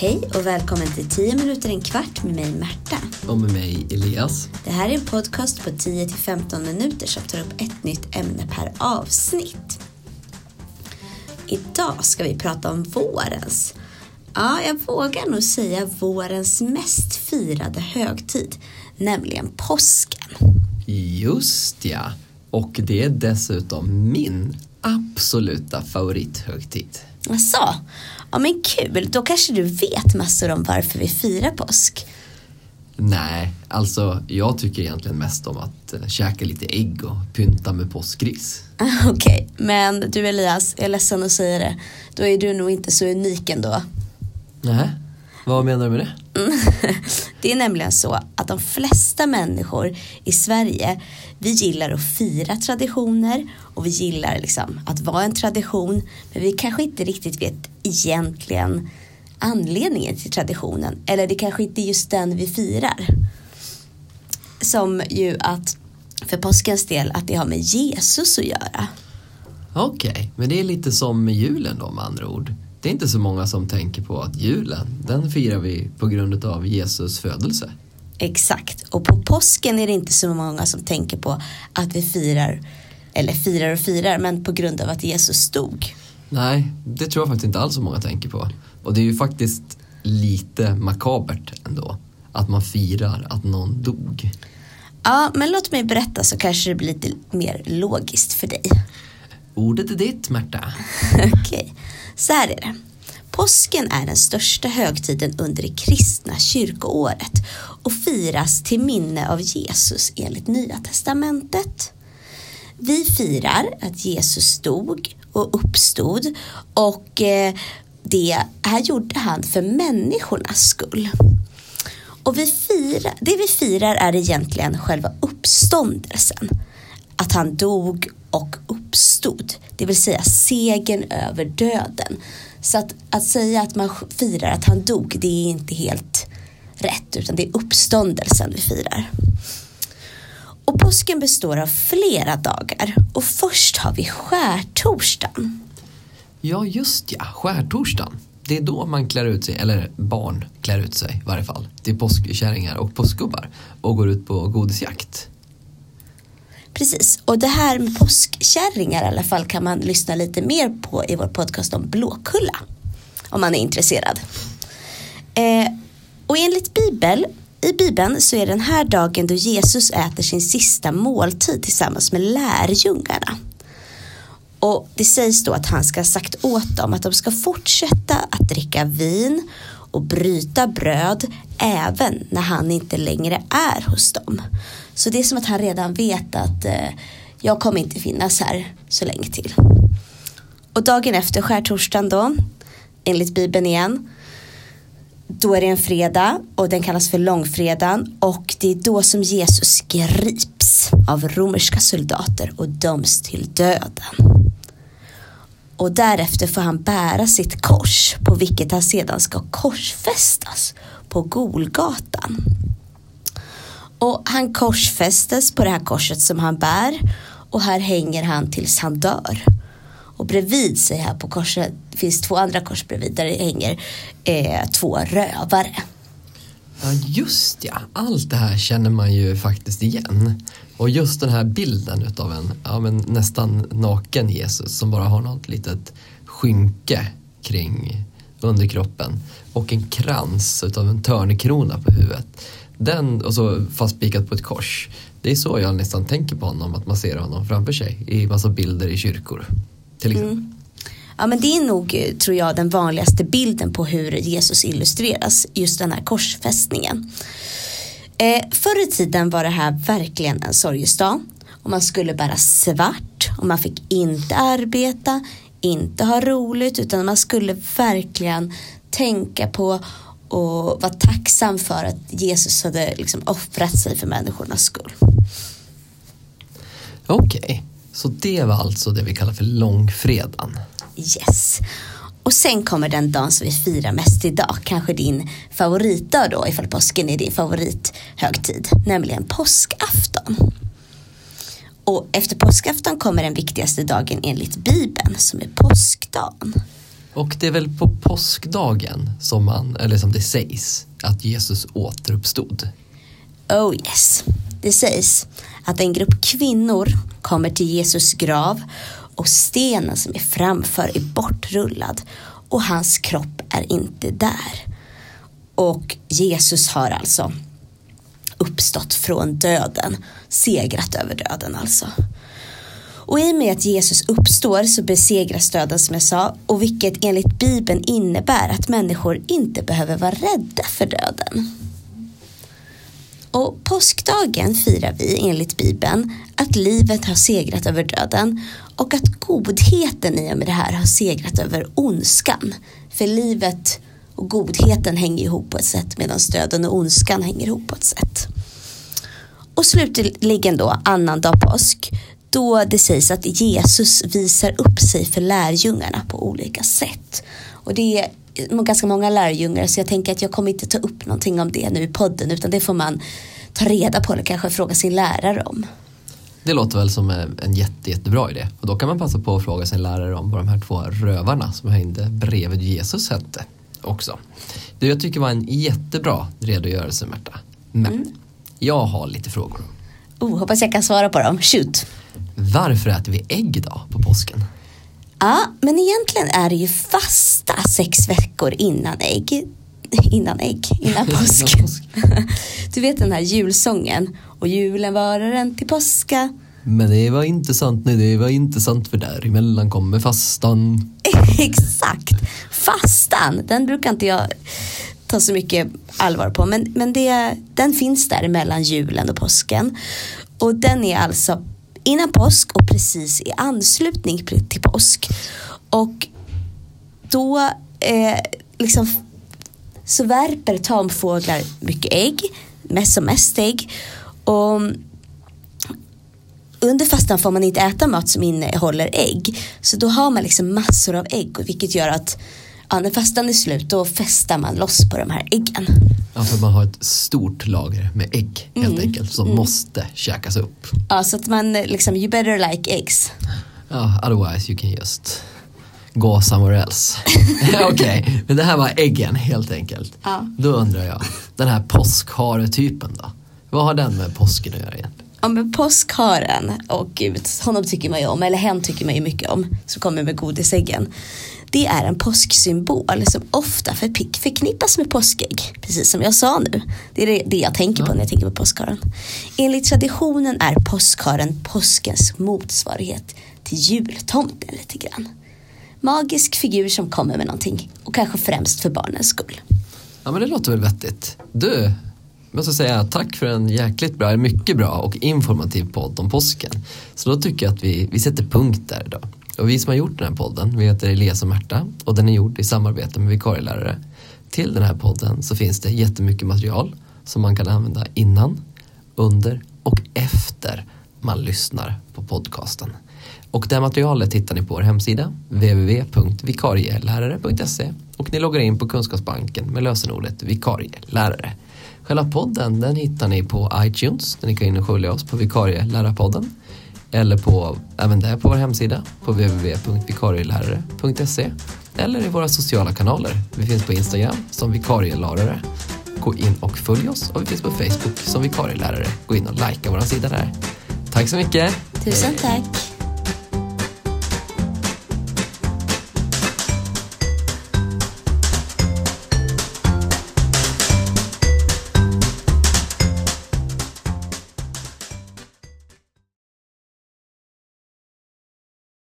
Hej och välkommen till 10 minuter en kvart med mig Märta. Och med mig Elias. Det här är en podcast på 10 15 minuter som tar upp ett nytt ämne per avsnitt. Idag ska vi prata om vårens, ja jag vågar nog säga vårens mest firade högtid, nämligen påsken. Just ja. Och det är dessutom min absoluta favorithögtid. Alltså, ja men kul, då kanske du vet massor om varför vi firar påsk. Nej, alltså jag tycker egentligen mest om att äh, käka lite ägg och pynta med påskris. Okej, okay, men du Elias, jag är ledsen att säga det. Då är du nog inte så unik ändå. Nej, vad menar du med det? det är nämligen så att de flesta människor i Sverige, vi gillar att fira traditioner och vi gillar liksom att vara en tradition, men vi kanske inte riktigt vet egentligen anledningen till traditionen, eller det kanske inte är just den vi firar. Som ju att för påskens del att det har med Jesus att göra. Okej, okay, men det är lite som med julen då med andra ord det är inte så många som tänker på att julen, den firar vi på grund av Jesus födelse. Exakt, och på påsken är det inte så många som tänker på att vi firar, eller firar och firar, men på grund av att Jesus dog. Nej, det tror jag faktiskt inte alls så många tänker på. Och det är ju faktiskt lite makabert ändå, att man firar att någon dog. Ja, men låt mig berätta så kanske det blir lite mer logiskt för dig. Ordet är ditt, Märta. Okej. Okay. Så här är det. Påsken är den största högtiden under det kristna kyrkoåret och firas till minne av Jesus enligt Nya Testamentet. Vi firar att Jesus dog och uppstod och eh, det här gjorde han för människornas skull. Och vi firar, det vi firar är egentligen själva uppståndelsen. Att han dog och uppstod, uppstod, det vill säga segern över döden. Så att, att säga att man firar att han dog, det är inte helt rätt, utan det är uppståndelsen vi firar. Och påsken består av flera dagar och först har vi skärtorsdagen. Ja, just ja, skärtorsdagen. Det är då man klär ut sig, eller barn klär ut sig i varje fall, till påskkärringar och påskgubbar och går ut på godisjakt. Precis, och det här med påskkärringar i alla fall kan man lyssna lite mer på i vår podcast om Blåkulla. Om man är intresserad. Eh, och enligt Bibel, i Bibeln så är den här dagen då Jesus äter sin sista måltid tillsammans med lärjungarna. Och det sägs då att han ska ha sagt åt dem att de ska fortsätta att dricka vin och bryta bröd även när han inte längre är hos dem. Så det är som att han redan vet att eh, jag kommer inte finnas här så länge till. Och dagen efter skärtorsdagen då, enligt Bibeln igen, då är det en fredag och den kallas för långfredagen och det är då som Jesus grips av romerska soldater och döms till döden. Och därefter får han bära sitt kors på vilket han sedan ska korsfästas på Golgatan. Och han korsfästes på det här korset som han bär och här hänger han tills han dör. Och bredvid sig här på korset finns två andra kors bredvid där det hänger eh, två rövare. Ja just ja, allt det här känner man ju faktiskt igen. Och just den här bilden utav en ja, men nästan naken Jesus som bara har något litet skynke kring underkroppen och en krans utav en törnekrona på huvudet. Den och så fastspikat på ett kors. Det är så jag nästan tänker på honom, att man ser honom framför sig i massa bilder i kyrkor. Till exempel. Mm. Ja men det är nog, tror jag, den vanligaste bilden på hur Jesus illustreras, just den här korsfästningen. Eh, förr i tiden var det här verkligen en sorgesdag och man skulle bära svart och man fick inte arbeta, inte ha roligt utan man skulle verkligen tänka på och vara tacksam för att Jesus hade liksom offrat sig för människornas skull. Okej, okay. så det var alltså det vi kallar för långfredagen? Yes. Och sen kommer den dagen som vi firar mest idag, kanske din favoritdag då, ifall påsken är din favorithögtid, nämligen påskafton. Och efter påskafton kommer den viktigaste dagen enligt Bibeln, som är påskdagen. Och det är väl på påskdagen som man, eller som det sägs, att Jesus återuppstod. Oh yes. Det sägs att en grupp kvinnor kommer till Jesus grav och stenen som är framför är bortrullad och hans kropp är inte där. Och Jesus har alltså uppstått från döden, segrat över döden alltså. Och i och med att Jesus uppstår så besegras döden som jag sa och vilket enligt Bibeln innebär att människor inte behöver vara rädda för döden. Och påskdagen firar vi enligt Bibeln att livet har segrat över döden och att godheten i och med det här har segrat över ondskan. För livet och godheten hänger ihop på ett sätt medan döden och ondskan hänger ihop på ett sätt. Och slutligen då annandag påsk då det sägs att Jesus visar upp sig för lärjungarna på olika sätt. Och det är ganska många lärjungar så jag tänker att jag kommer inte ta upp någonting om det nu i podden utan det får man ta reda på eller kanske fråga sin lärare om. Det låter väl som en jätte, jättebra idé och då kan man passa på att fråga sin lärare om vad de här två rövarna som hängde bredvid Jesus hette också. Det jag tycker var en jättebra redogörelse Märta. Men mm. jag har lite frågor. Oh, hoppas jag kan svara på dem. Shoot. Varför äter vi ägg då på påsken? Ja, men egentligen är det ju fasta sex veckor innan ägg. Innan ägg, innan påsk. du vet den här julsången. Och julen varar en till påska. Men det var inte sant, nej det var inte sant för däremellan kommer fastan. Exakt, fastan, den brukar inte jag ta så mycket allvar på. Men, men det, den finns där mellan julen och påsken. Och den är alltså innan påsk och precis i anslutning till påsk. Och då eh, liksom så värper tamfåglar mycket ägg, mest som mest ägg. Och under fastan får man inte äta mat som innehåller ägg. Så då har man liksom massor av ägg vilket gör att ja, när fastan är slut då festar man loss på de här äggen. Ja, för man har ett stort lager med ägg helt mm. enkelt som mm. måste käkas upp. Ja, så att man liksom, you better like eggs. Ja, otherwise you can just gå somewhere else. Okej, okay. men det här var äggen helt enkelt. Ja. Då undrar jag, den här påskharetypen då? Vad har den med påsken att göra egentligen? Ja men påskharen, och gud, honom tycker man ju om, eller hen tycker man ju mycket om, som kommer med godisäggen det är en påsksymbol som ofta förknippas med påskägg. Precis som jag sa nu. Det är det jag tänker på när jag tänker på påskharen. Enligt traditionen är påskharen påskens motsvarighet till jultomten lite grann. Magisk figur som kommer med någonting och kanske främst för barnens skull. Ja men det låter väl vettigt. Du, jag måste säga tack för en jäkligt bra, mycket bra och informativ podd om påsken. Så då tycker jag att vi, vi sätter punkt där idag. Och vi som har gjort den här podden, vi heter Elias och Märta och den är gjord i samarbete med vikarielärare. Till den här podden så finns det jättemycket material som man kan använda innan, under och efter man lyssnar på podcasten. Och det materialet hittar ni på vår hemsida www.vikarielärare.se och ni loggar in på Kunskapsbanken med lösenordet vikarielärare. Själva podden den hittar ni på iTunes där ni kan in och följa oss på vikarielärarpodden eller på, även där på vår hemsida på www.vikarielärare.se eller i våra sociala kanaler. Vi finns på Instagram som vikarielärare. Gå in och följ oss och vi finns på Facebook som vikarielärare. Gå in och likea vår sida där. Tack så mycket! Tusen tack!